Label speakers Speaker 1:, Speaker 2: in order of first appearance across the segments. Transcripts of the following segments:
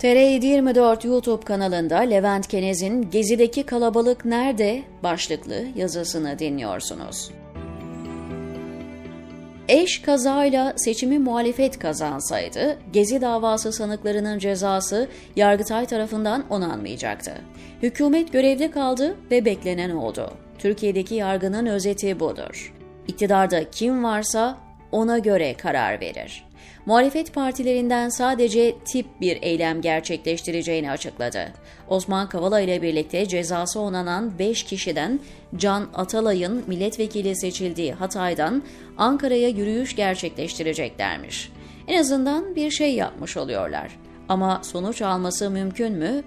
Speaker 1: TR724 YouTube kanalında Levent Kenez'in Gezi'deki kalabalık nerede başlıklı yazısını dinliyorsunuz. Eş kazayla seçimi muhalefet kazansaydı, Gezi davası sanıklarının cezası Yargıtay tarafından onanmayacaktı. Hükümet görevde kaldı ve beklenen oldu. Türkiye'deki yargının özeti budur. İktidarda kim varsa ona göre karar verir. Muhalefet partilerinden sadece tip bir eylem gerçekleştireceğini açıkladı. Osman Kavala ile birlikte cezası onanan 5 kişiden Can Atalay'ın milletvekili seçildiği Hatay'dan Ankara'ya yürüyüş gerçekleştireceklermiş. En azından bir şey yapmış oluyorlar. Ama sonuç alması mümkün mü?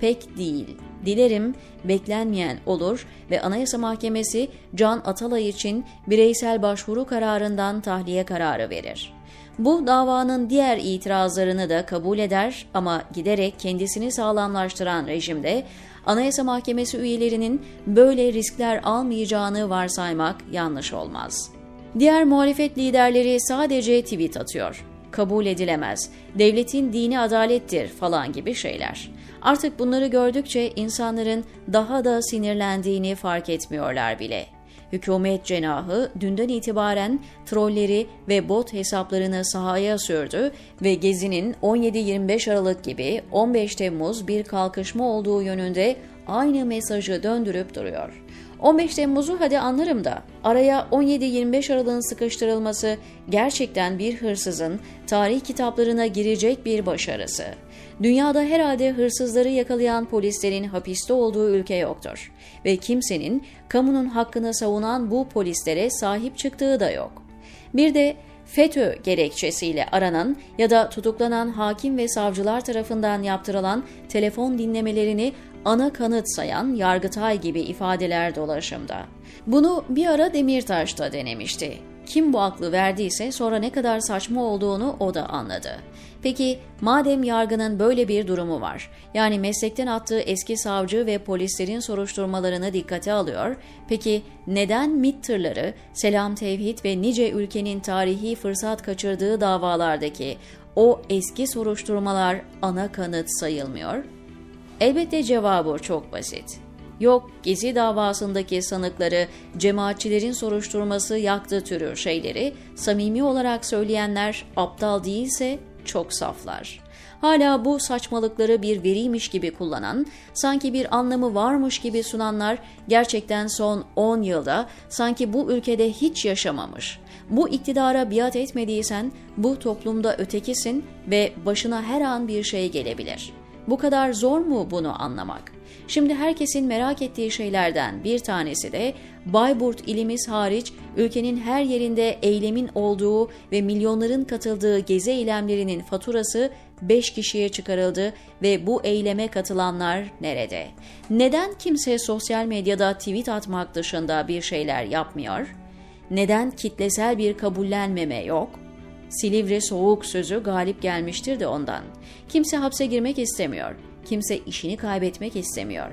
Speaker 1: Pek değil. Dilerim beklenmeyen olur ve Anayasa Mahkemesi Can Atalay için bireysel başvuru kararından tahliye kararı verir. Bu davanın diğer itirazlarını da kabul eder ama giderek kendisini sağlamlaştıran rejimde Anayasa Mahkemesi üyelerinin böyle riskler almayacağını varsaymak yanlış olmaz. Diğer muhalefet liderleri sadece tweet atıyor. Kabul edilemez, devletin dini adalettir falan gibi şeyler. Artık bunları gördükçe insanların daha da sinirlendiğini fark etmiyorlar bile. Hükümet cenahı dünden itibaren trolleri ve bot hesaplarını sahaya sürdü ve Gezi'nin 17-25 Aralık gibi 15 Temmuz bir kalkışma olduğu yönünde aynı mesajı döndürüp duruyor. 15 Temmuz'u hadi anlarım da araya 17-25 Aralık'ın sıkıştırılması gerçekten bir hırsızın tarih kitaplarına girecek bir başarısı. Dünyada herhalde hırsızları yakalayan polislerin hapiste olduğu ülke yoktur ve kimsenin kamunun hakkını savunan bu polislere sahip çıktığı da yok. Bir de FETÖ gerekçesiyle aranan ya da tutuklanan hakim ve savcılar tarafından yaptırılan telefon dinlemelerini ana kanıt sayan Yargıtay gibi ifadeler dolaşımda. Bunu bir ara Demirtaş da denemişti. Kim bu aklı verdiyse sonra ne kadar saçma olduğunu o da anladı. Peki madem yargının böyle bir durumu var, yani meslekten attığı eski savcı ve polislerin soruşturmalarını dikkate alıyor, peki neden MİT tırları, Selam Tevhid ve nice ülkenin tarihi fırsat kaçırdığı davalardaki o eski soruşturmalar ana kanıt sayılmıyor? Elbette cevabı çok basit. Yok Gezi davasındaki sanıkları cemaatçilerin soruşturması yaktı türü şeyleri samimi olarak söyleyenler aptal değilse çok saflar. Hala bu saçmalıkları bir veriymiş gibi kullanan, sanki bir anlamı varmış gibi sunanlar gerçekten son 10 yılda sanki bu ülkede hiç yaşamamış. Bu iktidara biat etmediysen bu toplumda ötekisin ve başına her an bir şey gelebilir. Bu kadar zor mu bunu anlamak? Şimdi herkesin merak ettiği şeylerden bir tanesi de Bayburt ilimiz hariç ülkenin her yerinde eylemin olduğu ve milyonların katıldığı gezi eylemlerinin faturası 5 kişiye çıkarıldı ve bu eyleme katılanlar nerede? Neden kimse sosyal medyada tweet atmak dışında bir şeyler yapmıyor? Neden kitlesel bir kabullenmeme yok? Silivri soğuk sözü galip gelmiştir de ondan. Kimse hapse girmek istemiyor. Kimse işini kaybetmek istemiyor.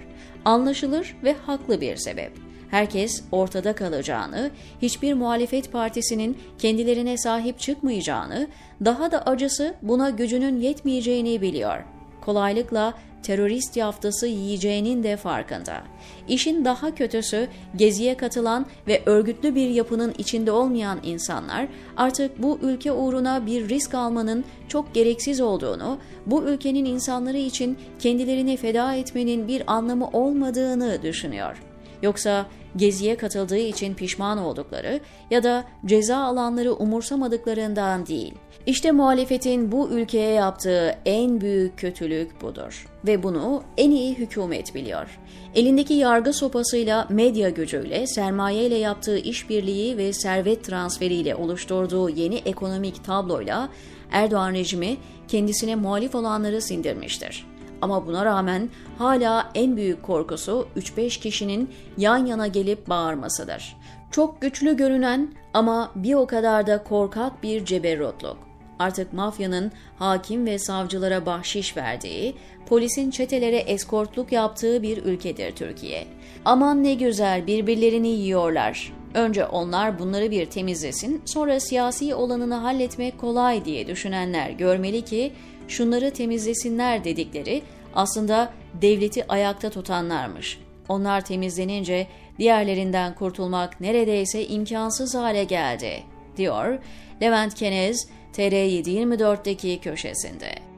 Speaker 1: Anlaşılır ve haklı bir sebep. Herkes ortada kalacağını, hiçbir muhalefet partisinin kendilerine sahip çıkmayacağını, daha da acısı buna gücünün yetmeyeceğini biliyor. Kolaylıkla terörist yaftası yiyeceğinin de farkında. İşin daha kötüsü geziye katılan ve örgütlü bir yapının içinde olmayan insanlar artık bu ülke uğruna bir risk almanın çok gereksiz olduğunu, bu ülkenin insanları için kendilerini feda etmenin bir anlamı olmadığını düşünüyor. Yoksa geziye katıldığı için pişman oldukları ya da ceza alanları umursamadıklarından değil. İşte muhalefetin bu ülkeye yaptığı en büyük kötülük budur ve bunu en iyi hükümet biliyor. Elindeki yargı sopasıyla, medya gücüyle, sermayeyle yaptığı işbirliği ve servet transferiyle oluşturduğu yeni ekonomik tabloyla Erdoğan rejimi kendisine muhalif olanları sindirmiştir. Ama buna rağmen hala en büyük korkusu 3-5 kişinin yan yana gelip bağırmasıdır. Çok güçlü görünen ama bir o kadar da korkak bir ceberrutluk. Artık mafyanın hakim ve savcılara bahşiş verdiği, polisin çetelere eskortluk yaptığı bir ülkedir Türkiye. Aman ne güzel birbirlerini yiyorlar. Önce onlar bunları bir temizlesin, sonra siyasi olanını halletmek kolay diye düşünenler görmeli ki şunları temizlesinler dedikleri aslında devleti ayakta tutanlarmış. Onlar temizlenince diğerlerinden kurtulmak neredeyse imkansız hale geldi, diyor Levent Kenez TR724'deki köşesinde.